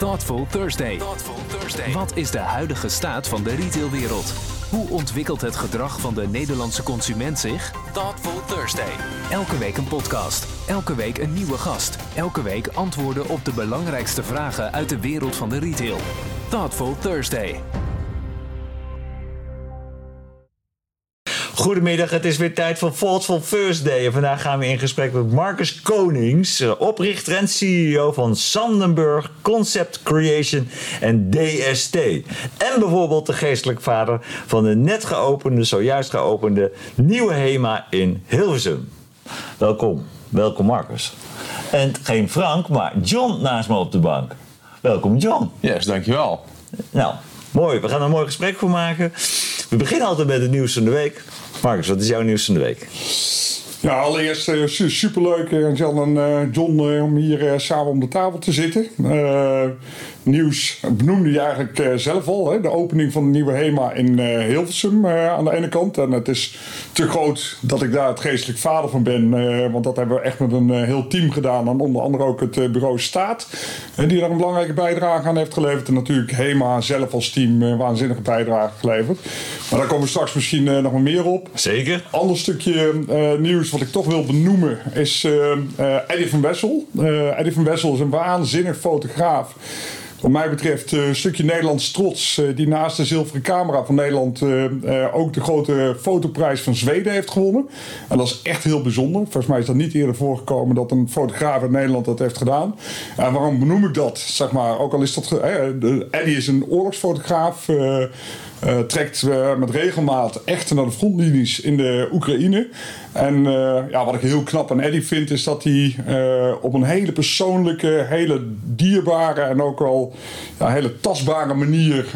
Thoughtful Thursday. Wat is de huidige staat van de retailwereld? Hoe ontwikkelt het gedrag van de Nederlandse consument zich? Thoughtful Thursday. Elke week een podcast. Elke week een nieuwe gast. Elke week antwoorden op de belangrijkste vragen uit de wereld van de retail. Thoughtful Thursday. Goedemiddag, het is weer tijd voor Thoughtful Thursday. En vandaag gaan we in gesprek met Marcus Konings, eh, oprichter en CEO van Sandenburg Concept Creation en DST. En bijvoorbeeld de geestelijk vader van de net geopende, zojuist geopende nieuwe HEMA in Hilversum. Welkom, welkom Marcus. En geen Frank, maar John naast me op de bank. Welkom John. Yes, dankjewel. Nou, mooi. We gaan er een mooi gesprek voor maken. We beginnen altijd met het nieuws van de week. Marcus, wat is jouw nieuws van de week? Ja, allereerst uh, su- superleuk, uh, Jan en uh, John, om hier samen om de tafel te zitten. Nieuws benoemde je eigenlijk uh, zelf al. Hè? De opening van de nieuwe HEMA in uh, Hilversum uh, aan de ene kant. En het is te groot dat ik daar het geestelijk vader van ben. Want dat hebben we echt met een heel team gedaan. En onder andere ook het bureau Staat. Die daar een belangrijke bijdrage aan heeft geleverd. En natuurlijk HEMA zelf als team waanzinnige bijdrage geleverd. Maar daar komen we straks misschien nog meer op. Zeker. Ander stukje nieuws wat ik toch wil benoemen is Eddie van Wessel. Eddie van Wessel is een waanzinnig fotograaf. Wat mij betreft een stukje Nederlands trots. die naast de zilveren camera van Nederland ook de grote fotoprijs van Zweden heeft gewonnen. En dat is echt heel bijzonder. Volgens mij is dat niet eerder voorgekomen dat een fotograaf uit Nederland dat heeft gedaan. En waarom benoem ik dat? Zeg maar, ook al is dat. Eddie is een oorlogsfotograaf. Uh, trekt uh, met regelmaat echt naar de frontlinies in de Oekraïne. En uh, ja, wat ik heel knap aan Eddie vind, is dat hij op een hele persoonlijke, hele dierbare en ook wel ja, hele tastbare manier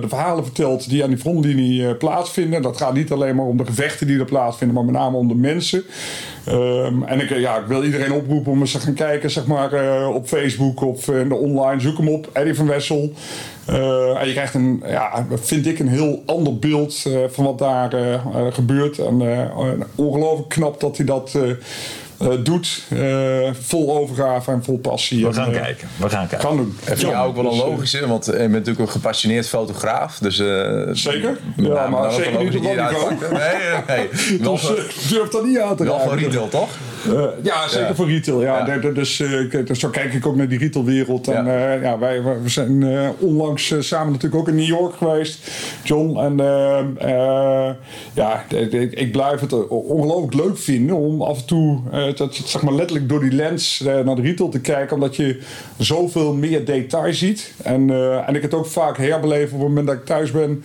de verhalen vertelt die aan die frontlinie plaatsvinden. Dat gaat niet alleen maar om de gevechten die er plaatsvinden, maar met name om de mensen. Um, en ik, ja, ik wil iedereen oproepen om eens te gaan kijken zeg maar, op Facebook of de online. Zoek hem op, Eddie van Wessel. Uh, en je krijgt een, ja, vind ik, een heel ander beeld uh, van wat daar uh, gebeurt. En ongelooflijk knap dat hij dat doet. vol overgave en vol passie. We gaan en, kijken. We gaan kijken. Gaan doen. En vind je ook wel een logische, want je bent natuurlijk een gepassioneerd fotograaf. Dus, Zeker? Ja, maar, maar zeker niet op dat niveau. Nee, nee. dus durf dat niet aan te Wel raken. van retail, toch? Uh, ja, zeker ja. voor retail. Ja. ja. Dus, uh, dus zo kijk ik ook naar die retailwereld. En ja. Uh, ja, wij we zijn onlangs samen natuurlijk ook in New York geweest, John. En ja, ik blijf het ongelooflijk leuk vinden om af en toe dat, zeg maar letterlijk door die lens naar de retail te kijken. Omdat je zoveel meer detail ziet. En, en ik het ook vaak herbeleef op het moment dat ik thuis ben.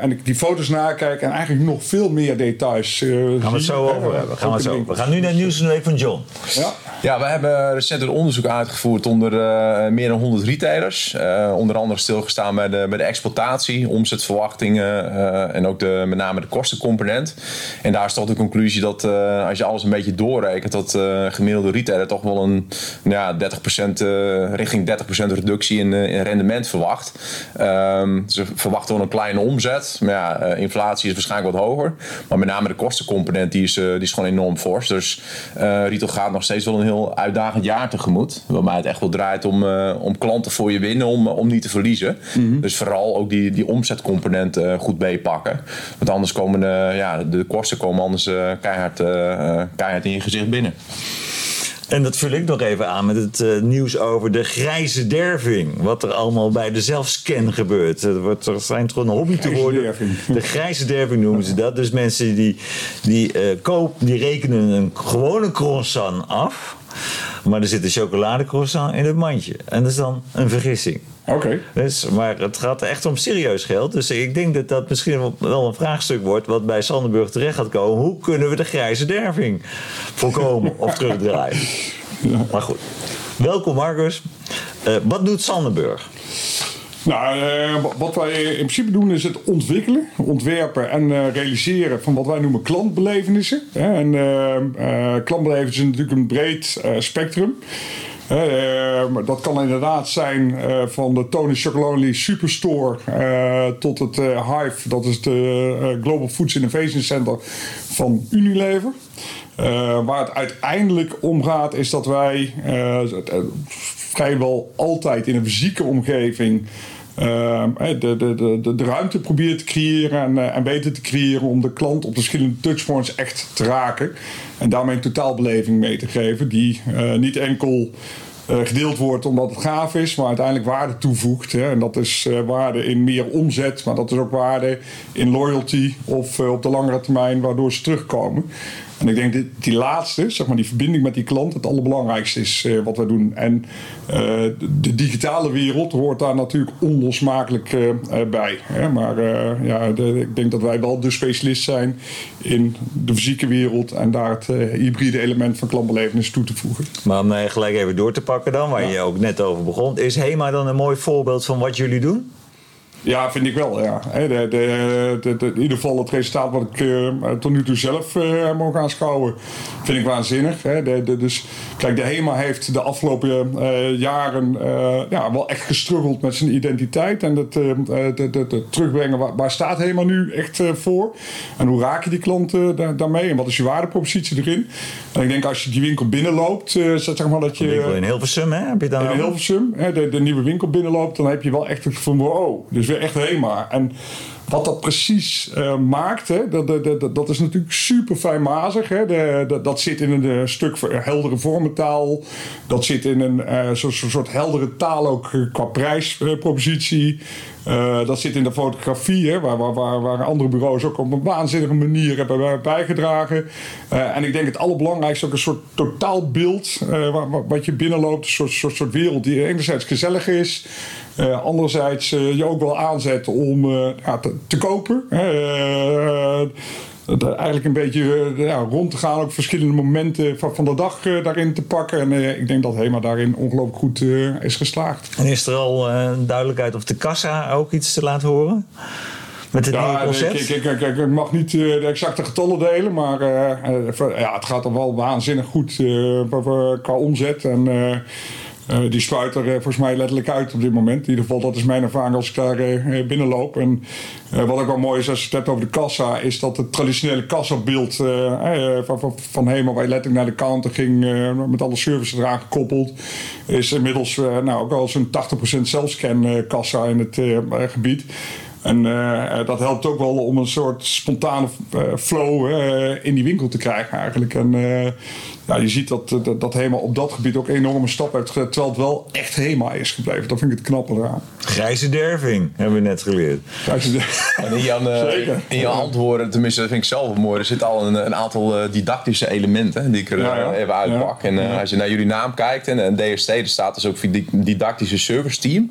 en ik die foto's nakijk en eigenlijk nog veel meer details. gaan we het zo over hebben. Gaan we, zo. we gaan nu naar het week van John. Ja. Ja, we hebben recent een onderzoek uitgevoerd onder uh, meer dan 100 retailers. Uh, onder andere stilgestaan bij de, bij de exploitatie, omzetverwachtingen uh, en ook de, met name de kostencomponent. En daar is toch de conclusie dat als je alles een beetje doorrekent, dat gemiddelde retailer toch wel een ja, 30%, richting 30% reductie in, in rendement verwacht. Um, ze verwachten wel een kleine omzet, maar ja, inflatie is waarschijnlijk wat hoger. Maar met name de kostencomponent die is, die is gewoon enorm fors. Dus uh, retail gaat nog steeds wel een heel uitdagend jaar tegemoet. Waarbij het echt wel draait om, uh, om klanten voor je winnen, om, om niet te verliezen. Mm-hmm. Dus vooral ook die, die omzetcomponent uh, goed meepakken. Want anders komen de, ja, de kosten komen anders keihard, keihard in je gezicht binnen. En dat vul ik nog even aan met het uh, nieuws over de grijze derving. Wat er allemaal bij de zelfscan gebeurt. Er, wordt, er schijnt gewoon een hobby te worden. Derving. De grijze derving noemen ze dat. Dus mensen die, die, uh, kopen, die rekenen een gewone croissant af. Maar er zit een chocoladecroissant in het mandje. En dat is dan een vergissing. Oké. Okay. Dus, maar het gaat echt om serieus geld. Dus ik denk dat dat misschien wel een vraagstuk wordt... wat bij Sandenburg terecht gaat komen. Hoe kunnen we de grijze derving voorkomen of terugdraaien? Ja. Maar goed. Welkom Marcus. Uh, wat doet Sandenburg? Nou, uh, wat wij in principe doen is het ontwikkelen, ontwerpen en uh, realiseren van wat wij noemen klantbelevenissen. En uh, klantbelevenissen is natuurlijk een breed spectrum. dat kan inderdaad zijn van de Tony Chocolonely Superstore tot het Hive, dat is de Global Foods Innovation Center van Unilever. waar het uiteindelijk om gaat is dat wij vrijwel altijd in een fysieke omgeving uh, de, de, ruimte probeert te creëren en, en weten te creëren om de klant op de verschillende touchpoints echt te raken. En daarmee een totaalbeleving mee te geven die uh, niet enkel gedeeld wordt omdat het gaaf is, maar uiteindelijk waarde toevoegt. Hè. En dat is waarde in meer omzet, maar dat is ook waarde in loyalty of op de langere termijn waardoor ze terugkomen. En ik denk dat die laatste, zeg maar die verbinding met die klant, het allerbelangrijkste is uh, wat we doen. En uh, de digitale wereld hoort daar natuurlijk onlosmakelijk uh, bij. Hè? Maar ja, de, ik denk dat wij wel de specialist zijn in de fysieke wereld en daar het hybride element van klantbelevenis toe te voegen. Maar om gelijk even door te pakken dan, waar ja. je ook net over begon. Is HEMA dan een mooi voorbeeld van wat jullie doen? Ja, vind ik wel. Ja. De, de, de, in ieder geval het resultaat wat ik uh, tot nu toe zelf uh, mogen aanschouwen, vind ik waanzinnig. Hè. dus kijk, de HEMA heeft de afgelopen uh, jaren ja, wel echt gestruggeld met zijn identiteit. En het terugbrengen, waar, waar, staat HEMA nu echt voor? En hoe raak je die klanten daarmee? En wat is je waardepropositie erin? En ik denk als je die winkel binnenloopt, zeg maar dat je... in Hilversum, hè? Heb je dan in Hilversum, hè, de, de nieuwe winkel binnenloopt, dan heb je wel echt het gevoel van wow. Dus echt HEMA. En wat dat precies uh, maakt, hè, dat, dat, dat, is natuurlijk super fijnmazig. Hè. De, dat zit in een, een stuk heldere vormentaal. Dat zit in een uh, soort, soort heldere taal ook eh, qua prijspropositie. Dat zit in de fotografie, hè, waar, waar, waar, andere bureaus ook op een waanzinnige manier hebben bijgedragen. En ik denk het allerbelangrijkste ook een soort totaalbeeld wat je binnenloopt. Een soort, soort, soort wereld die enerzijds gezellig is. Uh, anderzijds uh, je ook wel aanzet om uh, ja, te, te, kopen. eigenlijk een beetje ja, rond te gaan, ook verschillende momenten van, van de dag daarin te pakken. En ik denk dat HEMA daarin ongelooflijk goed is geslaagd. En is er al duidelijkheid of de kassa ook iets te laten horen? Met het ja, nieuwe concept? Ik, ik, ik, ik, mag niet de exacte getallen delen, maar ja, het gaat er wel waanzinnig goed qua omzet. En uh, die spuit er uh, volgens mij letterlijk uit op dit moment. In ieder geval, dat is mijn ervaring als ik daar uh, binnenloop. En wat ook wel mooi is als je het hebt over de kassa, is dat het traditionele kassabeeld van, van, van Hema, waar je letterlijk naar de counter ging met alle services eraan gekoppeld, is inmiddels nou, ook al zo'n 80% zelfscan kassa in het gebied. En dat helpt ook wel om een soort spontane flow in die winkel te krijgen eigenlijk. En ja, je ziet dat, dat, dat HEMA op dat gebied ook een enorme stap heeft gezet. Terwijl het wel echt HEMA is gebleven. Dat vind ik het knappe eraan. Grijze derving, hebben we net geleerd. Grijze derving. En in jouw, uh, in jouw antwoorden, tenminste dat vind ik zelf mooi. Er zitten al een, een aantal uh, didactische elementen die ik er ja, ja. even uitpak. En uh, als je naar jullie naam kijkt en, en DST, er staat dus ook didactische service team.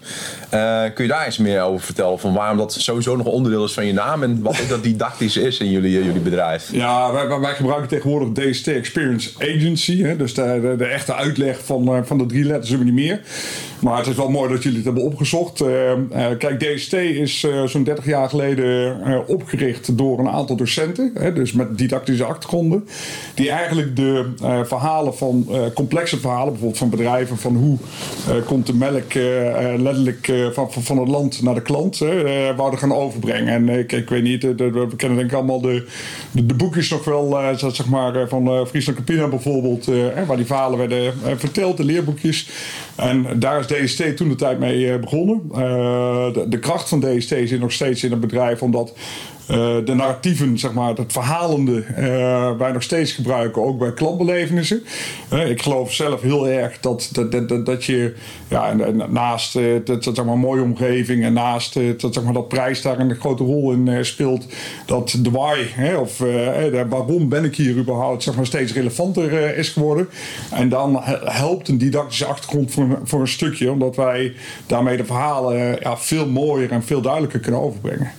kun je daar eens meer over vertellen? Van waarom dat sowieso nog onderdeel is van je naam. En wat ook dat didactisch is in jullie, jullie bedrijf? Ja, wij, wij gebruiken tegenwoordig DST Experience Hè? Dus de, de, echte uitleg van, uh, van de drie letters hebben we niet meer. Maar het is wel mooi dat jullie het hebben opgezocht. Uh, uh, kijk, DST is zo'n 30 jaar geleden opgericht door een aantal docenten. Hè? Dus met didactische achtergronden. Die eigenlijk de verhalen van complexe verhalen, bijvoorbeeld van bedrijven, van hoe komt de melk letterlijk van, van het land naar de klant, wouden gaan overbrengen. En ik, ik weet niet, we kennen denk ik allemaal de, de, boekjes nog wel, zeg maar, van Friesland Campina bijvoorbeeld bijvoorbeeld, uh, waar die verhalen werden uh, verteld, de leerboekjes. En daar is DST toen de tijd mee uh, begonnen. De, de, kracht van DST zit nog steeds in het bedrijf, omdat de narratieven, zeg maar, het verhalende, uh, wij nog steeds gebruiken, ook bij klantbelevenissen. Uh, ik geloof zelf heel erg dat, dat, dat, dat je ja, naast dat, zeg maar, mooie omgeving en naast dat, zeg maar, dat prijs daar een grote rol in speelt, dat de why, hè, of waarom ben ik hier überhaupt, zeg maar, steeds relevanter is geworden. En dan helpt een didactische achtergrond voor, voor een stukje, omdat wij daarmee de verhalen ja, veel mooier en veel duidelijker kunnen overbrengen.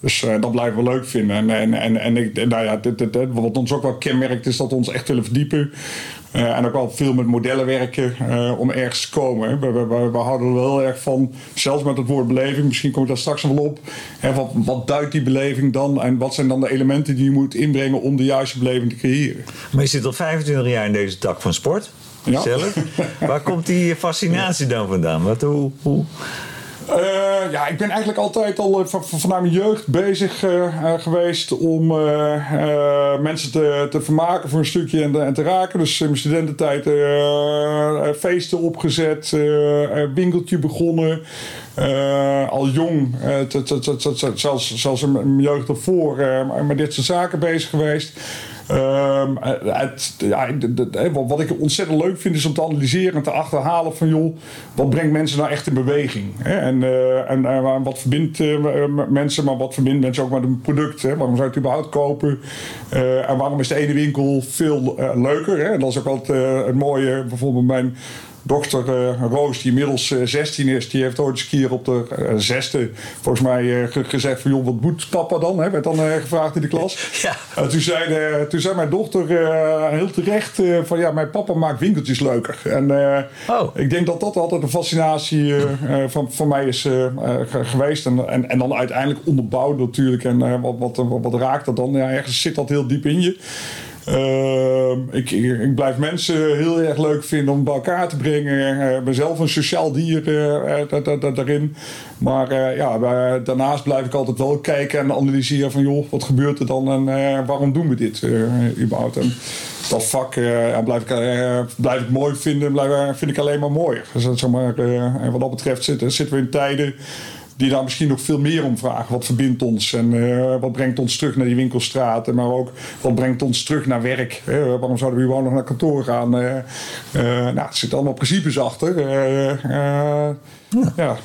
Dus uh, dat blijven we leuk vinden. En, en, en, en ik, nou ja, dit, dit, dit, wat ons ook wel kenmerkt is dat we ons echt willen verdiepen. Uh, en ook wel veel met modellen werken uh, om ergens te komen. We, we, we, we, houden er wel erg van, zelfs met het woord beleving, misschien kom ik daar straks nog wel op. Hè, wat, wat duidt die beleving dan en wat zijn dan de elementen die je moet inbrengen om de juiste beleving te creëren? Maar je zit al 25 jaar in deze tak van sport. ja. zelf. Waar komt die fascinatie dan vandaan? Wat, hoe, hoe? Uh, ja, ik ben eigenlijk altijd al van, vanuit mijn jeugd bezig uh, geweest om mensen te, te vermaken voor een stukje en, en te raken. Dus in mijn studententijd feesten opgezet, winkeltje begonnen. al jong, zelfs, zelfs in mijn jeugd ervoor, met dit soort zaken bezig geweest. Het, ja, wat ik ontzettend leuk vind is om te analyseren en te achterhalen van joh, wat brengt mensen nou echt in beweging? Hè? En, uh, en uh, wat verbindt mensen, maar wat verbindt mensen ook met een product? Hè? Waarom zou je het überhaupt kopen? en waarom is de ene winkel veel leuker? Hè? Dat is ook altijd het mooie, bijvoorbeeld mijn dochter uh, Roos, die inmiddels 16 eh, is, die heeft ooit eens een keer op de uh, zesde volgens mij gezegd van joh, wat moet papa dan? Hè? Werd dan gevraagd in de klas. Ja. toen, zei toen zei mijn dochter heel terecht van ja, mijn papa maakt winkeltjes leuker. En oh. ik denk dat dat altijd een fascinatie van, van mij is geweest. En, en, en dan uiteindelijk onderbouwd natuurlijk. En wat, wat, wat, wat raakt dat dan? Ja, ergens zit dat heel diep in je. Ehm, ik, ik, blijf mensen heel erg leuk vinden om bij elkaar te brengen. Uh, ben zelf een sociaal dier uh, daarin. Maar ja, daarnaast blijf ik altijd wel kijken en analyseren van... joh, wat gebeurt er dan en waarom doen we dit überhaupt? En dat vak blijf, ik, blijf ik mooi vinden, blijf, vind ik alleen maar mooi. Dus, en wat dat betreft zitten we in tijden die daar misschien nog veel meer om vragen. Wat verbindt ons en uh, wat brengt ons terug naar die winkelstraten, maar ook wat brengt ons terug naar werk. waarom zouden we gewoon nog naar kantoor gaan? Uh, nou, er zitten allemaal principes achter. ja, ja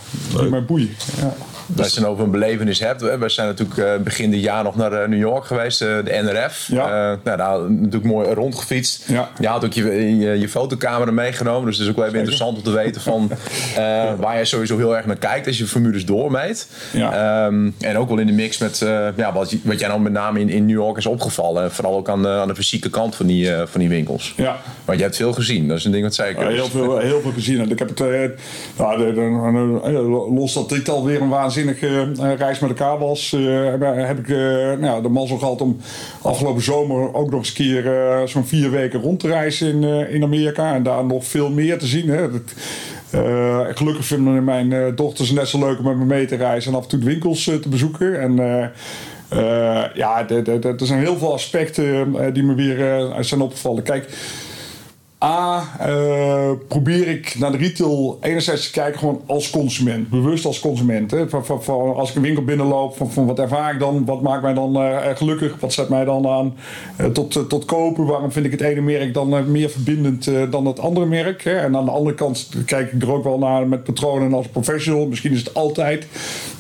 mij boeien. Ja. Als je het over een belevenis hebt. We zijn natuurlijk uh, begin dit jaar nog naar uh, New York geweest, uh, de NRF. Ja. nou, daar natuurlijk mooi rondgefietst. Ja. Je had ook je, je, je fotocamera meegenomen. Dus het is ook wel even interessant om te weten van waar je sowieso heel erg naar kijkt als je formules doormeet. Ja. Um, en ook wel in de mix met ja, wat, wat jij dan met name in, in New York is opgevallen. Vooral ook aan, aan de fysieke kant van die, van die winkels. Ja. Want je hebt veel gezien. Dat is een ding wat zei ik. heel, veel, heel veel gezien. Ik heb het, nou, de, de, los dat dit alweer een waanzinnig waanzinnige uh, reis met elkaar was, uh, heb ik uh, nou, de mazzel gehad om afgelopen zomer ook nog eens zo'n vier weken rond te reizen in, in Amerika. En daar nog veel meer te zien. Hè. Gelukkig vinden mijn dochters net zo leuk om met me mee te reizen en af en toe de winkels te bezoeken. En ja, er zijn heel veel aspecten die me weer zijn opgevallen. Kijk, A, uh, probeer ik naar de retail enerzijds te kijken gewoon als consument. Bewust als consument. Hè. Van, van, als ik een winkel binnenloop, van, wat ervaar ik dan? Wat maakt mij dan uh, gelukkig? Wat zet mij dan aan uh, tot, tot kopen? Waarom vind ik het ene merk dan meer verbindend dan het andere merk? Hè? En aan de andere kant kijk ik er ook wel naar met patronen als professional. Misschien is het altijd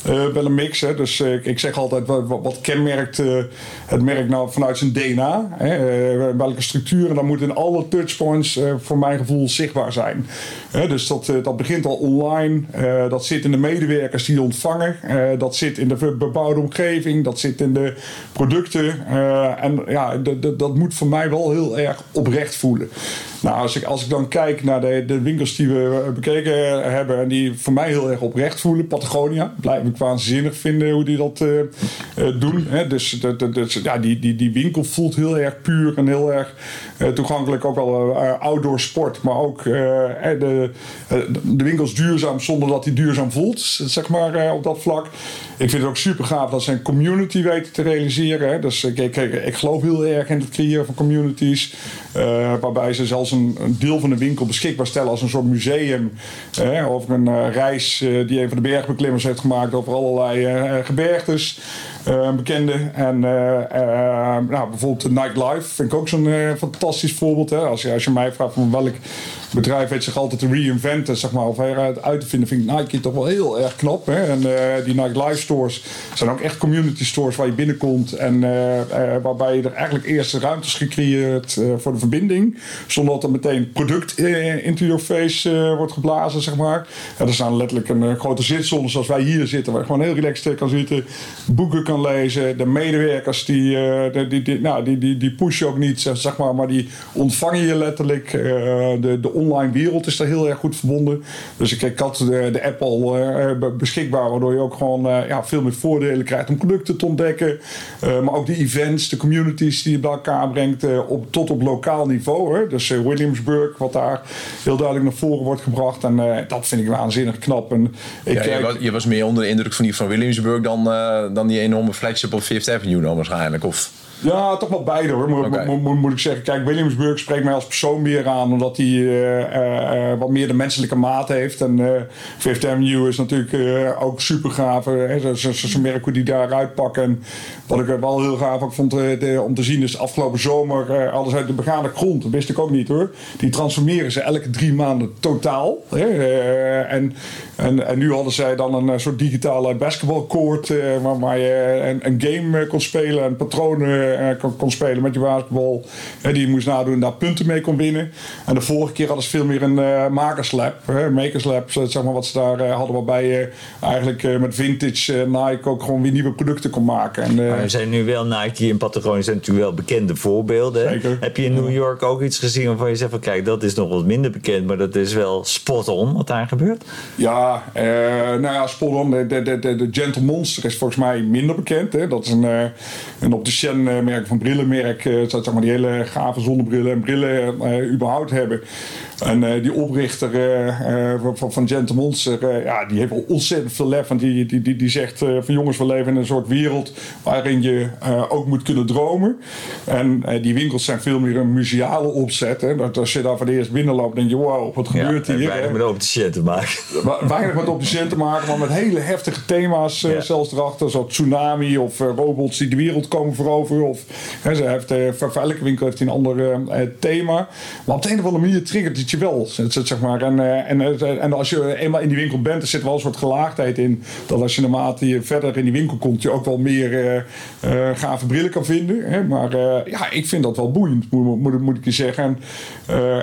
wel een mix. Hè? Dus ik zeg altijd, wat, kenmerkt het merk nou vanuit zijn DNA? Hè? welke structuren? Dan moeten in alle touchpoints voor mijn gevoel zichtbaar zijn. Dus dat, uh, dat begint al online. Uh, dat zit in de medewerkers die ontvangen. dat zit in de bebouwde omgeving. Dat zit in de producten. en ja, dat moet voor mij wel heel erg oprecht voelen. Nou, als ik, als ik dan kijk naar de, de winkels die we bekeken hebben en die voor mij heel erg oprecht voelen, Patagonia, blijf ik waanzinnig vinden hoe die dat doen. Dus de, de, ja, die, die, die winkel voelt heel erg puur en heel erg toegankelijk, ook wel outdoor sport, maar ook de, de winkels duurzaam zonder dat die duurzaam voelt, zeg maar op dat vlak. Ik vind het ook super gaaf dat ze een community weten te realiseren. Hè? Dus ik, ik, ik, geloof heel erg in het creëren van communities. Uh, waarbij ze zelfs een, deel van de winkel beschikbaar stellen als een soort museum. Uh, over een uh, reis die een van de bergbeklimmers heeft gemaakt over allerlei gebergtes. bekende. En nou, bijvoorbeeld de Nightlife vind ik ook zo'n fantastisch voorbeeld. Hè? Als, je, als je mij vraagt van welk bedrijf zich altijd te reinventen, zeg maar, of eruit uit te vinden, vind ik Nike toch wel heel erg knap. Hè? En die Nike Stores zijn ook echt community stores waar je binnenkomt en waarbij je er eigenlijk eerst ruimtes gecreëerd voor de verbinding. Zonder dat er meteen product into your face wordt geblazen, zeg maar. Er staan letterlijk een grote zitzone zoals wij hier zitten. Waar je gewoon heel relaxed kan zitten. Boeken kan lezen. De medewerkers die, die, die, nou, die, die, die pushen ook niet, zeg maar. Maar die ontvangen je letterlijk. de, de online wereld is daar heel erg goed verbonden. Dus ik, ik had de, de app al beschikbaar, waardoor je ook gewoon ja, veel meer voordelen krijgt om producten te ontdekken. maar ook de events, de communities die je bij elkaar brengt, op, tot op lokaal niveau. Hè. Dus Williamsburg, wat daar heel duidelijk naar voren wordt gebracht. En dat vind ik waanzinnig knap. En ik, je, was, je, was, meer onder de indruk van die van Williamsburg dan, dan die enorme flagship op Fifth Avenue dan waarschijnlijk. Of... Ja, toch wel beide hoor, moet, ik zeggen. Kijk, Williamsburg spreekt mij als persoon meer aan, omdat hij uh, wat meer de menselijke maat heeft. En uh, Fifth Avenue is natuurlijk ook super gaaf. Ze merken hoe die daar uitpakken. En wat ik wel heel gaaf ook vond de, om te zien is afgelopen zomer alles uit de begane grond. Dat wist ik ook niet hoor. Die transformeren ze elke drie maanden totaal. en, en, en nu hadden zij dan een soort digitale basketbalcourt waar, waar je een, een game kon spelen en patronen uh, kon, kon, spelen met je basketbal. Uh, die moest nadoen en daar punten mee kon winnen. En de vorige keer hadden ze veel meer een uh, makerslab. makerslab, zeg maar wat ze daar hadden. Waarbij je eigenlijk met vintage Nike ook gewoon weer nieuwe producten kon maken. En, maar er zijn nu wel Nike en Patagonia zijn natuurlijk wel bekende voorbeelden. Zeker. Heb je in New York ook iets gezien waarvan je zegt van kijk, dat is nog wat minder bekend. Maar dat is wel spot on wat daar gebeurt? Ja, nou ja, spot on. De, de, de, de Gentle Monster is volgens mij minder bekend. Hè. Dat is een, een opticien merk van brillenmerk, uh, zeg maar die hele gave zonnebrillen en brillen uh, überhaupt hebben. En uh, die oprichter van, van Gentle Monster, ja, die heeft al ontzettend veel lef. Want die, die, die, die zegt van jongens, we leven in een soort wereld waarin je ook moet kunnen dromen. En die winkels zijn veel meer een museale opzet. Hè. Dat als je daar voor de eerst binnenloopt, denk je wow, wat gebeurt hier? Weinig met opticien te maken. Weinig met opticien te maken, maar met hele heftige thema's ja. zelfs erachter. Zoals tsunami of robots die de wereld komen veroveren. Of He, ze heeft, voor, elke winkel heeft hij een ander thema. Maar op de een of andere manier triggert het je wel. Zeg maar. en, en, en als je eenmaal in die winkel bent, er zit wel een soort gelaagdheid in. Dat als je naarmate je verder in die winkel komt, je ook wel meer gave brillen kan vinden. Hè? Maar ja, ik vind dat wel boeiend, moet, moet, moet ik je zeggen. En,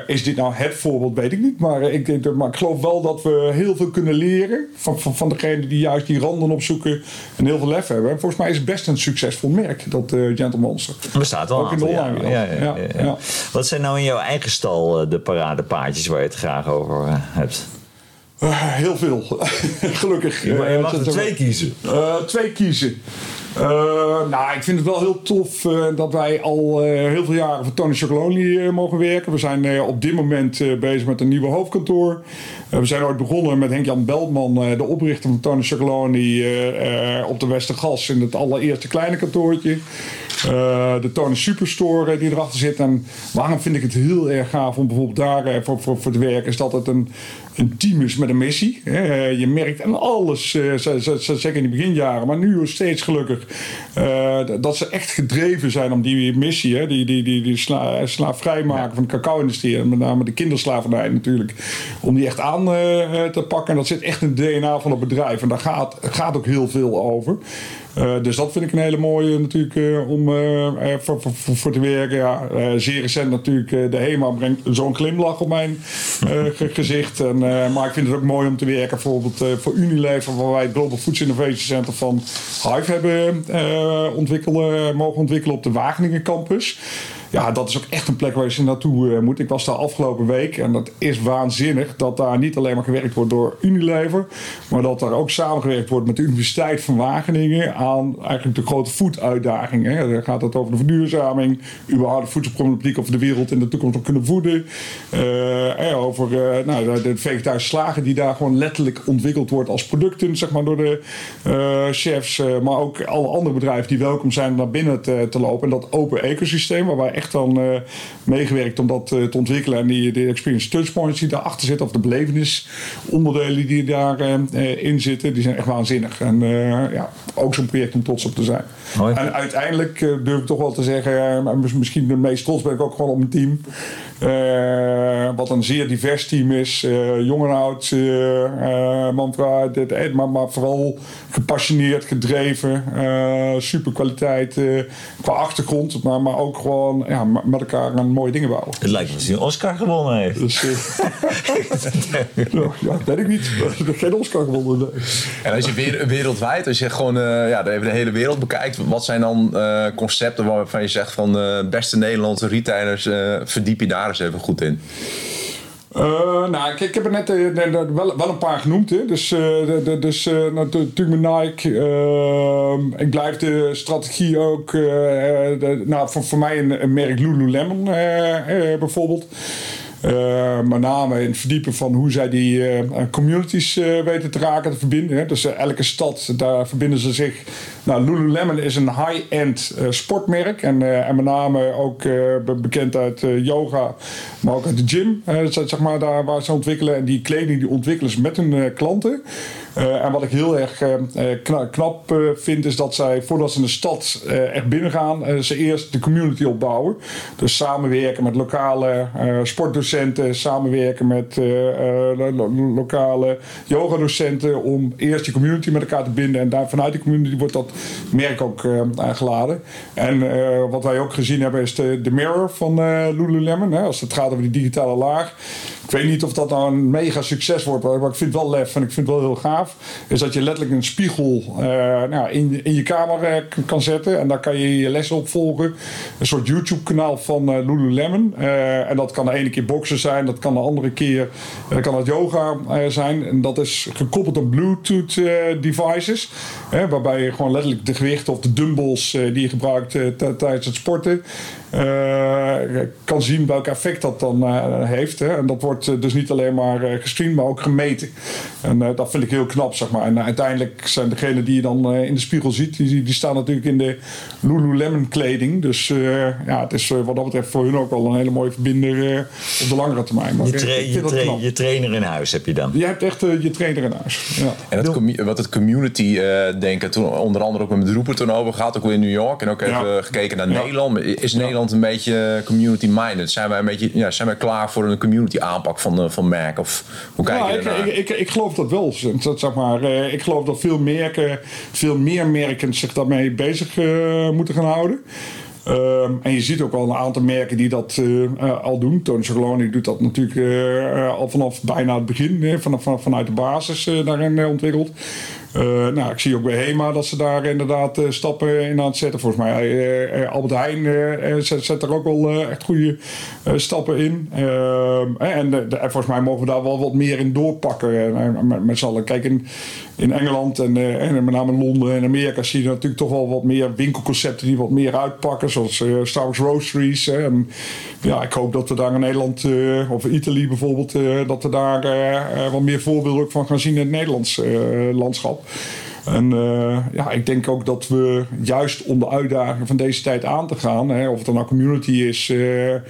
is dit nou het voorbeeld, weet ik niet. Maar ik, maar ik geloof wel dat we heel veel kunnen leren van, van, van degene die juist die randen opzoeken en heel veel lef hebben. En volgens mij is het best een succesvol merk, dat Gentleman Monster. Bestaat wel Ook in de online ja, ja, ja, Wat zijn nou in jouw eigen stal eh, de paradepaardjes waar je het graag over eh, hebt? Uh, heel veel, gelukkig. Je, je mag er twee kiezen. Twee kiezen. Uh, nou, ik vind het wel heel tof uh, dat wij al uh, heel veel jaren voor Tony Chocolonely mogen werken. We zijn op dit moment bezig met een nieuwe hoofdkantoor. we zijn ooit begonnen met Henk-Jan Beltman, de oprichter van Tony Chocolonely, op de Westergas in het allereerste kleine kantoortje. De Tony Superstore die erachter zit. En waarom vind ik het heel erg gaaf om bijvoorbeeld daar voor, voor, voor te werken, is dat het een, een team is met een missie. je merkt en alles, zeker in de beginjaren, maar nu steeds gelukkig dat ze echt gedreven zijn om die missie, hè, die, die, die, die sla, slaafvrij maken van de cacao-industrie. En met name de kinderslavernij natuurlijk. Om die echt aan te pakken. En dat zit echt in het DNA van het bedrijf. En daar gaat, gaat ook heel veel over. Uh, dus dat vind ik een hele mooie natuurlijk uh, om voor, voor, voor, te werken. Ja, zeer recent natuurlijk de HEMA brengt zo'n glimlach op mijn gezicht. En, maar ik vind het ook mooi om te werken bijvoorbeeld voor Unilever, waar wij het Global Foods Innovation Center van Hive hebben ontwikkelen, mogen ontwikkelen op de Wageningen campus ja, dat is ook echt een plek waar je naartoe uh, moet. Ik was daar afgelopen week en dat is waanzinnig dat daar niet alleen maar gewerkt wordt door Unilever, maar dat daar ook samengewerkt wordt met de Universiteit van Wageningen aan eigenlijk de grote voeduitdagingen. Dan gaat het over de verduurzaming, überhaupt de voedselproblematiek of de wereld in de toekomst nog kunnen voeden. Uh, over nou, de, vegetarische slagen die daar gewoon letterlijk ontwikkeld wordt als producten, zeg maar, door de chefs, maar ook alle andere bedrijven die welkom zijn naar binnen te, te lopen. En dat open ecosysteem waar wij echt dan uh, meegewerkt om dat uh, te ontwikkelen. En die de experience touchpoints die daarachter zitten, of de belevenisonderdelen die daarin in zitten, die zijn echt waanzinnig. En ja, ook zo'n project om trots op te zijn. En uiteindelijk durf ik toch wel te zeggen, misschien de meest trots ben ik ook gewoon op mijn team. Wat een zeer divers team is. jong en oud, man, vrouw, maar, maar vooral gepassioneerd, gedreven. super kwaliteit qua achtergrond, maar, maar ook gewoon ja, met elkaar aan mooie dingen bouwen. Het lijkt me dat hij een Oscar gewonnen heeft. Dus, uh, ja, weet ik niet. Geen Oscar gewonnen. En als je weer, wereldwijd, als je gewoon uh, ja, de, de, hele wereld bekijkt, wat zijn dan uh, concepten waarvan je zegt van beste Nederlandse retailers, verdiep je daar even goed in? Uh, nou, ik, ik, heb er net uh, wel, wel een paar genoemd. Hè. Dus, uh, dus natuurlijk met Nike. Ehm, ik blijf de strategie ook. Nou, voor, voor mij een, merk Lululemon bijvoorbeeld. Uh, met name in het verdiepen van hoe zij die communities weten te raken, te verbinden. Hè. Dus elke stad, daar verbinden ze zich. Nou, Lululemon is een high-end sportmerk. En, en met name ook bekend uit yoga, maar ook uit de gym. zeg maar daar waar ze ontwikkelen. En die kleding die ontwikkelen ze met hun klanten. En wat ik heel erg knap, vind, is dat zij voordat ze de stad echt binnengaan, ze eerst de community opbouwen. Dus samenwerken met lokale sportdocenten, samenwerken met lo lokale yogadocenten om eerst die community met elkaar te binden. En daar, vanuit die community wordt dat merk ook aangeladen. En wat wij ook gezien hebben is de, mirror van Lululemon. Hè, als het gaat over die digitale laag. Ik weet niet of dat nou een mega succes wordt, maar ik vind het wel lef en ik vind het wel heel gaaf. Is dat je letterlijk een spiegel nou, in, in je kamer kan zetten en daar kan je je lessen op volgen. Een soort YouTube-kanaal van Lululemon. en dat kan de ene keer boksen zijn, dat kan de andere keer kan het yoga zijn. En dat is gekoppeld aan Bluetooth devices, waarbij je gewoon letterlijk de gewichten of de dumbbells die je gebruikt tijdens het sporten kan zien welk effect dat dan heeft. Hè. En dat wordt dus niet alleen maar eh, gestreamd, maar ook gemeten. En eh, dat vind ik heel knap, zeg maar. En eh, uiteindelijk zijn degenen die je dan in de spiegel ziet, die, die staan natuurlijk in de Lululemon kleding. Dus ja, het is wat dat betreft voor hun ook wel een hele mooie verbinder op de langere termijn. Maar, je, tra je, tra je, trainer in huis heb je dan? Je hebt echt je trainer in huis. Ja. En dat wat het community denken, toen onder andere ook met de roeper toen over gaat, ook weer in New York en ook even gekeken naar Nederland. Is Nederland een beetje community minded? Zijn wij een beetje, ja, zijn wij klaar voor een community aanpak? van, uh, van merk? Of hoe kijk je ik, ik, ik, ik, geloof dat wel. Dat, zeg maar, uh, ik geloof dat veel, merken, veel meer merken zich daarmee bezig uh, moeten gaan houden. Um, en je ziet ook al een aantal merken die dat uh, al doen. Tony Chocoloni doet dat natuurlijk uh, al vanaf bijna het begin, vanaf, van, vanuit de basis daarin ontwikkeld. Uh, nou, ik zie ook bij HEMA dat ze daar inderdaad uh, stappen in aan het zetten. Volgens mij uh, Albert Heijn zet, zet, er ook wel echt goede stappen in. Ehm, en de, volgens mij mogen we daar wel wat meer in doorpakken met, met z'n allen. In Engeland en, en met name in Londen en Amerika zie je natuurlijk toch wel wat meer winkelconcepten die wat meer uitpakken. Zoals Starbucks Roasteries. En, ja, ik hoop dat we daar in Nederland of Italië bijvoorbeeld, dat we daar wat meer voorbeelden van gaan zien in het Nederlands landschap. En uh, ja, ik denk ook dat we juist om de uitdagingen van deze tijd aan te gaan, hè, of het dan nou community is uh, uh,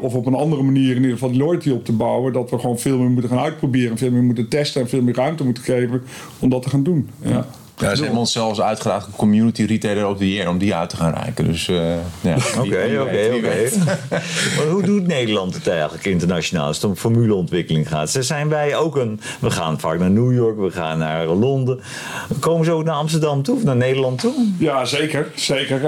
of op een andere manier in ieder geval loyalty op te bouwen, dat we gewoon veel meer moeten gaan uitproberen, veel meer moeten testen en veel meer ruimte moeten geven om dat te gaan doen. Ja. Ja, ze hebben ons zelfs uitgevraagd community retailer of the year om die uit te gaan reiken. Dus ja. Oké, oké, oké. Hoe doet Nederland het eigenlijk internationaal als het om formuleontwikkeling gaat? Ze zijn wij ook een. We gaan vaak naar New York, we gaan naar Londen. Komen ze ook naar Amsterdam toe of naar Nederland toe? Ja, zeker. zeker.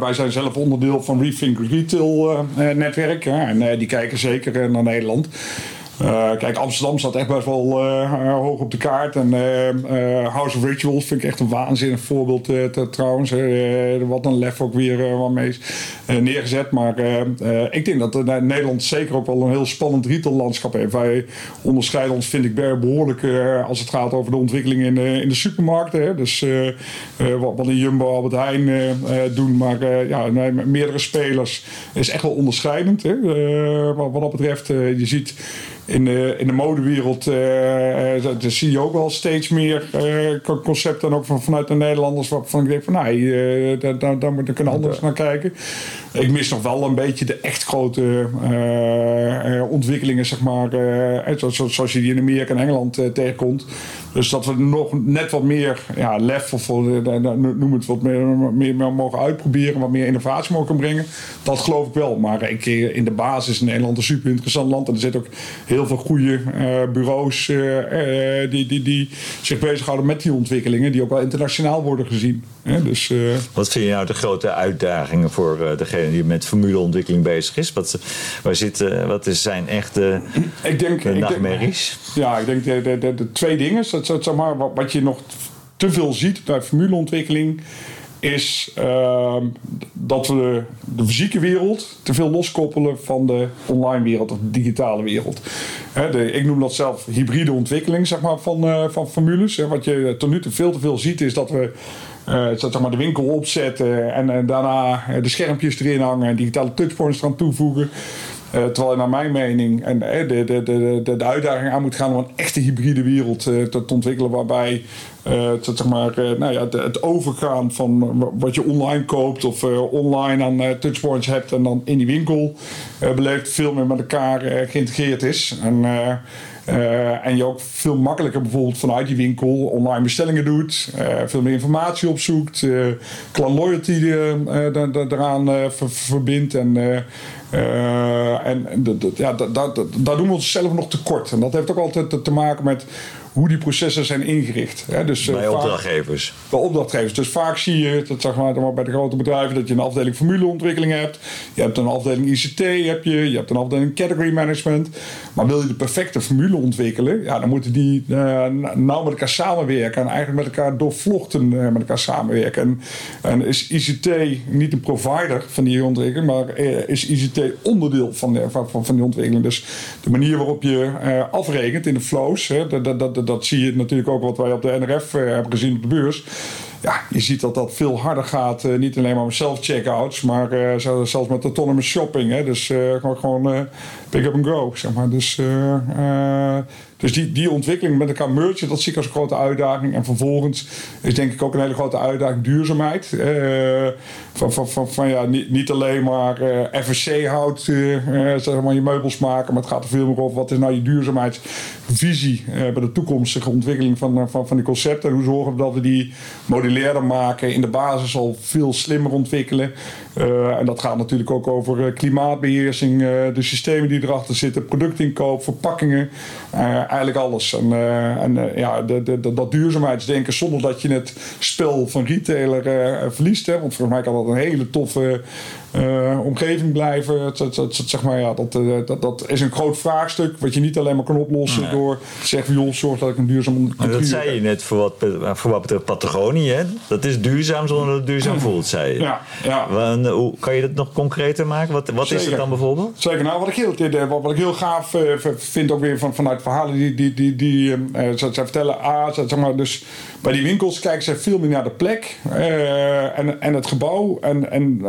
wij zijn zelf onderdeel van Rethink Retail netwerk. En die kijken zeker naar Nederland. Uh, kijk, Amsterdam staat echt best wel uh, hoog op de kaart. En uh, House of Rituals vind ik echt een waanzinnig voorbeeld trouwens. wat een lef ook weer waarmee is neergezet. Maar ik denk dat Nederland zeker ook wel een heel spannend retaillandschap heeft. Wij onderscheiden ons, vind ik, behoorlijk als het gaat over de ontwikkeling in, in de supermarkten. Hè. Dus wat, wat een Jumbo, Albert Heijn doen. Maar ja, meerdere spelers is echt wel onderscheidend. Hè. wat dat betreft, je ziet in de, in de modewereld uh, zie je ook wel steeds meer uh, concepten, ook van, vanuit de Nederlanders, waarvan ik denk van nee, uh, daar, daar, daar, daar kunnen anders naar kijken. Ik mis nog wel een beetje de echt grote ontwikkelingen, zeg maar, zoals, zoals je die in Amerika en Engeland tegenkomt. Dus dat we nog net wat meer ja, lef of noem het wat meer, meer, meer, mogen uitproberen, wat meer innovatie mogen brengen. Dat geloof ik wel. Maar ik, in de basis is Nederland een super interessant land en er zit ook heel veel goede bureaus die, die, die zich bezighouden met die ontwikkelingen, die ook wel internationaal worden gezien. Dus, Wat vind je nou de grote uitdagingen voor degene die met formuleontwikkeling bezig is? Wat, waar zitten, wat is zijn echte ik denk, nachtmerries? ja, ik denk de, de, de, de twee dingen. Dat, dat, zeg maar, wat, wat je nog te veel ziet bij formuleontwikkeling is uh, dat we de fysieke wereld te veel loskoppelen van de online wereld of de digitale wereld. ik noem dat zelf hybride ontwikkeling zeg maar, van, uh, van formules. wat je tot nu toe veel te veel ziet is dat we uh, zeg maar, de winkel opzetten en, en daarna de schermpjes erin hangen en digitale touchpoints eraan toevoegen. Uh, terwijl naar mijn mening en, uh, de, de, de, de, uitdaging aan moet gaan om een echte hybride wereld uh, te, ontwikkelen. Waarbij zeg maar, nou ja, het overgaan van wat je online koopt of online aan touchpoints hebt en dan in die winkel beleeft veel meer met elkaar geïntegreerd is. En, en je ook veel makkelijker bijvoorbeeld vanuit die winkel online bestellingen doet, veel meer informatie opzoekt, klant loyalty eraan verbindt en uh, en ja, daar doen we onszelf nog tekort. En dat heeft ook altijd te maken met hoe die processen zijn ingericht. Hè? Dus, bij uh, opdrachtgevers. Bij opdrachtgevers. Dus vaak zie je, dat zeg maar, bij de grote bedrijven, dat je een afdeling formuleontwikkeling hebt. Je hebt een afdeling ICT, heb je, je hebt een afdeling category management. Maar wil je de perfecte formule ontwikkelen, ja, dan moeten die uh, nou met elkaar samenwerken en eigenlijk met elkaar doorvlochten uh, met elkaar samenwerken. En, en, is ICT niet een provider van die ontwikkeling, maar is ICT onderdeel van, de, van, van, die ontwikkeling. Dus de manier waarop je afrekent in de flows, hè, dat, dat, dat zie je natuurlijk ook wat wij op de NRF eh, hebben gezien op de beurs. Ja, je ziet dat dat veel harder gaat. Uh, niet alleen maar met self-checkouts, maar uh, zelfs met autonomous shopping. Hè? Dus gewoon, gewoon pick up and go, zeg maar. Dus dus die, die ontwikkeling met elkaar mergen, dat zie ik als een grote uitdaging. En vervolgens is denk ik ook een hele grote uitdaging duurzaamheid. Van, van, van, van, ja, niet, niet alleen maar eh, FSC hout, uh, zeg maar je meubels maken, maar het gaat er veel meer over wat is nou je duurzaamheidsvisie bij de toekomstige ontwikkeling van, van, van die concepten. En hoe zorgen we dat we die modulairder maken, in de basis al veel slimmer ontwikkelen. en dat gaat natuurlijk ook over klimaatbeheersing, de systemen die erachter zitten, productinkoop, verpakkingen eigenlijk alles. En, en ja, de, de, dat duurzaamheidsdenken zonder dat je het spel van retailer verliest. Hè? Want volgens mij kan dat een hele toffe omgeving blijven. Het, het, zeg maar, ja, dat, dat, dat is een groot vraagstuk wat je niet alleen maar kan oplossen. Door te zeggen: joh, zorg dat ik een duurzaam Maar Dat zei je net voor wat, voor wat betreft Patagonië. Hè? Dat is duurzaam zonder dat het duurzaam voelt, zei je. Ja, ja. Hoe kan je dat nog concreter maken? Wat, wat is het dan bijvoorbeeld? Zeker. Nou, wat ik heel, wat, wat ik heel gaaf uh, vind, ook weer van, vanuit verhalen die, die, die, die uh, zij vertellen: ah, zeg maar, dus bij die winkels kijken ze veel meer naar de plek en, en het gebouw. En, en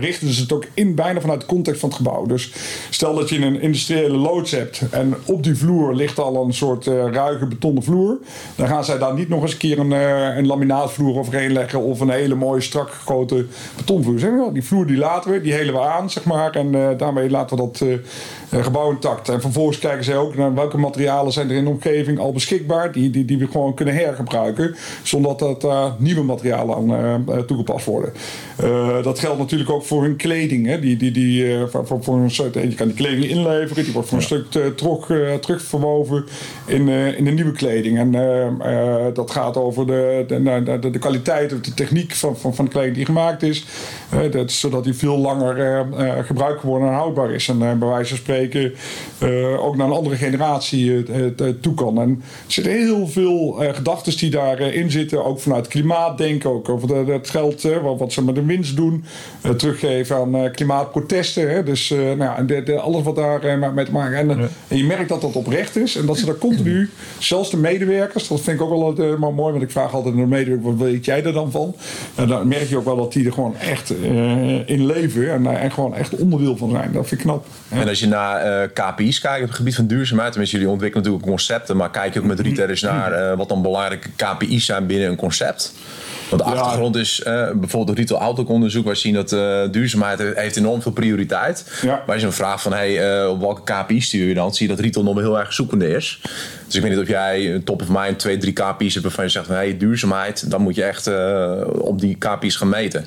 richten ze het ook in bijna vanuit de context van het gebouw. Dus stel dat je een industriële loods hebt en op die vloer ligt al een soort uh, ruige betonnen vloer. Dan gaan zij daar niet nog eens een keer een, een laminaatvloer overheen leggen of een hele mooie strak gegoten betonvloer. Zeg maar, die vloer die laten we, die helen we aan, zeg maar. En daarmee laten we dat gebouw intact. En vervolgens kijken zij ook naar welke materialen zijn er in de omgeving al beschikbaar, die, die, die we gewoon kunnen hergebruiken, zonder dat er nieuwe materialen aan toegepast worden. dat geldt natuurlijk ook voor hun kleding. Hè? Die, die, die, voor, voor een soort, je kan die kleding inleveren, die wordt voor een stuk uh, terug, uh, terug verwoven in, in de nieuwe kleding. En dat gaat over de, de, de, de, kwaliteit of de techniek van, van, van de kleding die gemaakt is. dat, zodat die veel langer gebruikt worden en houdbaar is. En bij wijze van spreken ook naar een andere generatie toe kan. En er zitten heel veel gedachten die daarin zitten, ook vanuit klimaatdenken, ook over het geld, wat, wat ze met de winst doen, teruggeven aan uh, klimaatprotesten. Hè? Dus uh, nou, de, de, alles wat daar uh, mee te maken en, en, je merkt dat dat oprecht is en dat ze daar continu, zelfs de medewerkers, dat vind ik ook wel altijd, maar mooi, want ik vraag altijd aan de medewerker, wat weet jij er dan van? En dan merk je ook wel dat die er gewoon echt in leven en, en gewoon echt onderdeel van zijn. Dat vind ik knap. En als je naar KPI's kijkt op het gebied van duurzaamheid, tenminste jullie ontwikkelen natuurlijk concepten, maar kijk je ook met retailers naar wat dan belangrijke KPI's zijn binnen een concept? Want de achtergrond is uh, bijvoorbeeld retail auto-onderzoek. Waar zien dat uh, duurzaamheid heeft enorm veel prioriteit. Ja. Maar als je een vraag van hey, uh, op welke KPI stuur je dan? zie je dat retail nog heel erg zoekende is. Dus ik weet niet of jij top of mind twee, drie KPI's hebt waarvan je zegt van hey, duurzaamheid, dan moet je echt op die KPI's gaan meten.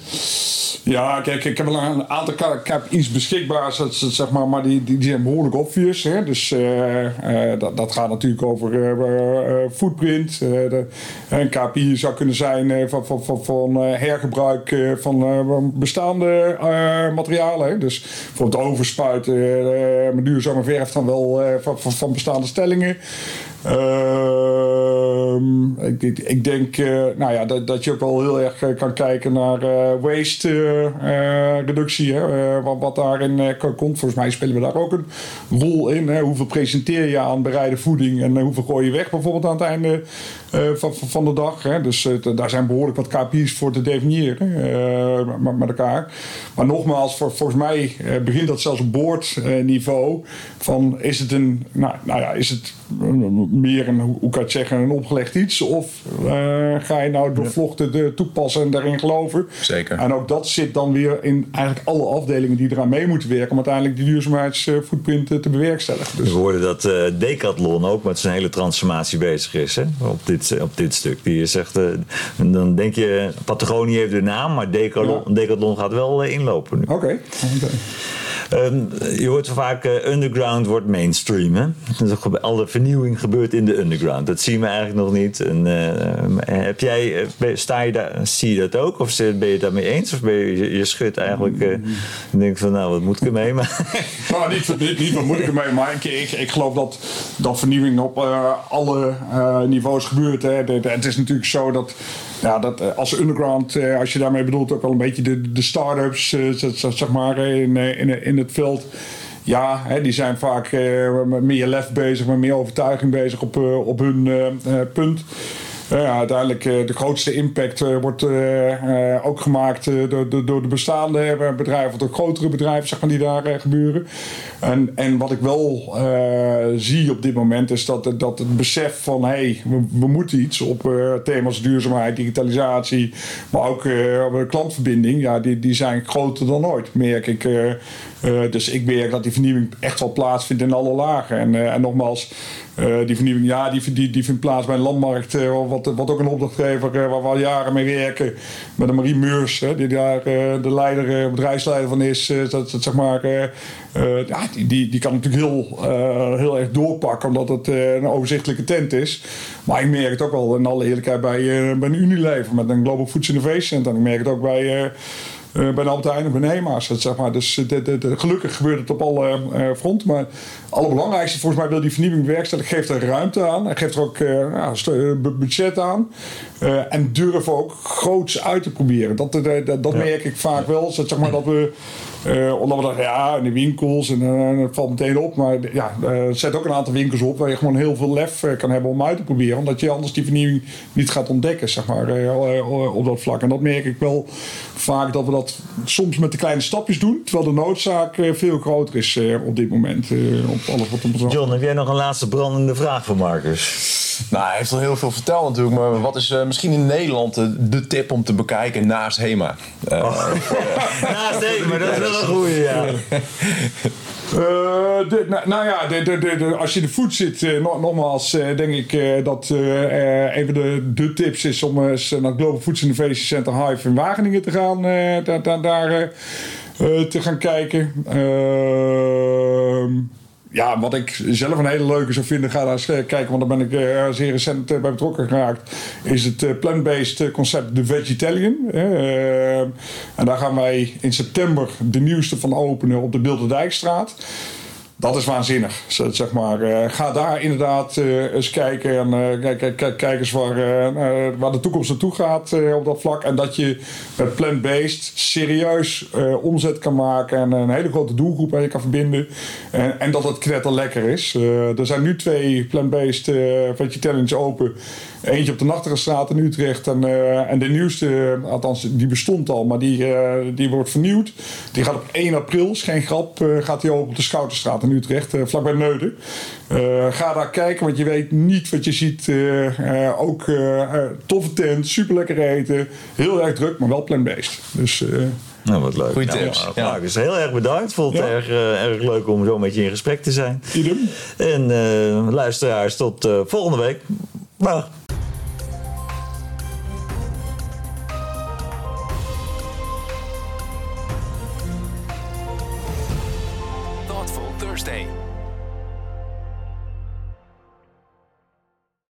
Ja, kijk, ik heb wel een aantal KPI's beschikbaar, zeg maar, maar die, die, zijn behoorlijk obvious. Hè? Dus dat, dat gaat natuurlijk over footprint. een KPI zou kunnen zijn van van, van, eh, hergebruik eh, van eh, bestaande materialen. Dus bijvoorbeeld overspuiten duurzame verf dan wel van, van, van bestaande stellingen. Ehm, ik, ik, denk nou ja, dat, dat je ook wel heel erg kan kijken naar waste reductie. Hè, wat, wat daarin komt. Volgens mij spelen we daar ook een rol in. Hè. Hoeveel presenteer je aan bereide voeding en hoeveel gooi je weg bijvoorbeeld aan het einde van, van de dag. Hè. Dus daar zijn behoorlijk wat KPI's voor te definiëren met, met elkaar. Maar nogmaals, voor, volgens mij begint dat zelfs op boordniveau. van is het een, nou, nou ja, is het meer een, hoe kan ik het zeggen, een opgelegd iets? Of uh, ga je nou doorvlochten toepassen en daarin geloven? Zeker. En ook dat zit dan weer in eigenlijk alle afdelingen die eraan mee moeten werken om uiteindelijk die duurzaamheidsvoetprint te bewerkstelligen. Dus. We hoorden dat uh, Decathlon ook met zijn hele transformatie bezig is hè? Op, dit, op dit stuk. Die zegt, uh, dan denk je, Patagonie heeft de naam, maar Decathlon, Decathlon gaat wel inlopen nu. Oké. Okay. Um, je hoort vaak uh, underground wordt mainstream. Hè? Alle vernieuwing gebeurt in de underground. Dat zien we eigenlijk nog niet. En, uh, heb jij, sta je daar, zie je dat ook? Of ben je het daarmee eens? Of ben je, je schudt eigenlijk en denkt van nou, wat moet ik ermee? Maar nou, niet, niet, niet wat moet ik ermee, maar ik, ik, ik geloof dat, dat vernieuwing op alle niveaus gebeurt. Hè. Het is natuurlijk zo dat ja, dat, eh, als underground, eh, als je daarmee bedoelt ook wel een beetje de, de start-ups, eh, zeg maar, in, in het veld. Ja, hè, die zijn vaak meer lef bezig, maar meer overtuiging bezig op, op hun punt. Ja, uiteindelijk uh, de grootste impact uh, wordt uh, ook gemaakt door, door, de bestaande bedrijven, of de grotere bedrijven zeg maar, die daar gebeuren. En, en wat ik wel zie op dit moment is dat, dat het besef van hé, hey, we, moeten iets op thema's duurzaamheid, digitalisatie, maar ook klantverbinding, ja, die, die zijn groter dan ooit, merk ik. dus ik merk dat die vernieuwing echt wel plaatsvindt in alle lagen. En, en nogmaals, die vernieuwing, ja, die, die, die vindt plaats bij een landmarkt, wat, ook een opdrachtgever uh, waar we al jaren mee werken. Met de Marie Meurs, die daar de leider, bedrijfsleider van is. dat, dat, zeg maar, ja, die, die, die kan natuurlijk heel, heel erg doorpakken, omdat het een overzichtelijke tent is. Maar ik merk het ook wel in alle eerlijkheid bij, bij Unilever met een Global Foods Innovation Center. En ik merk het ook bij uh, bij de Albert Heijn en bij Nema's. Zeg maar. Dus de, de, de, gelukkig gebeurt het op alle uh, fronten. Maar het allerbelangrijkste, volgens mij wil die vernieuwing bewerkstelligen. Geeft er ruimte aan. Hij geeft er ook budget aan. en durf ook groots uit te proberen. Dat, dat, dat merk ik vaak wel. Zeg maar, dat we uh, omdat we dachten, ja, in de winkels en uh, het valt meteen op. Maar ja, uh, zet ook een aantal winkels op waar je gewoon heel veel lef kan hebben om uit te proberen. Omdat je anders die vernieuwing niet gaat ontdekken, zeg maar, op dat vlak. En dat merk ik wel vaak dat we dat soms met de kleine stapjes doen. Terwijl de noodzaak veel groter is op dit moment. op alles wat John, heb jij nog een laatste brandende vraag voor Marcus? Nou, hij heeft al heel veel verteld natuurlijk. Maar wat is misschien in Nederland de, tip om te bekijken naast HEMA? Oh. naast HEMA, dat is wel een goede, ja. De, nou, ja, als je de voet zit, uh, nogmaals, uh, denk ik dat een van de, de tips is om eens naar Global Foods Innovation Center Hive in Wageningen te gaan, daar, daar te gaan kijken. Ehm, ja, wat ik zelf een hele leuke zou vinden, ga daar eens kijken, want daar ben ik zeer recent bij betrokken geraakt, is het plant-based concept The Vegetarian. Uh, en daar gaan wij in september de nieuwste van openen op de Bilderdijkstraat dat is waanzinnig, zeg maar. Uh, ga daar inderdaad uh, eens kijken en uh, kijk, kijk, kijk eens waar, de toekomst naartoe gaat op dat vlak. En dat je met plant-based serieus omzet kan maken en een hele grote doelgroep je kan verbinden. En, en dat het knetter lekker is. er zijn nu twee plant-based vegetarians open. Eentje op de Nachterstraat in Utrecht. En, en de nieuwste, althans die bestond al, maar die, die wordt vernieuwd. Die gaat op 1 april, is geen grap, gaat die open op de Schouterstraat in Utrecht, uh, vlakbij Neuden. Uh, ga daar kijken, want je weet niet wat je ziet. Uh, ook toffe tent, super lekker eten. Heel erg druk, maar wel plant-based. Dus... Nou, wat leuk. Goeie tips. Nou, ja. Dus heel erg bedankt. Vond het ja. erg, erg leuk om zo met je in gesprek te zijn. Idem. En luisteraars, tot volgende week. Dag.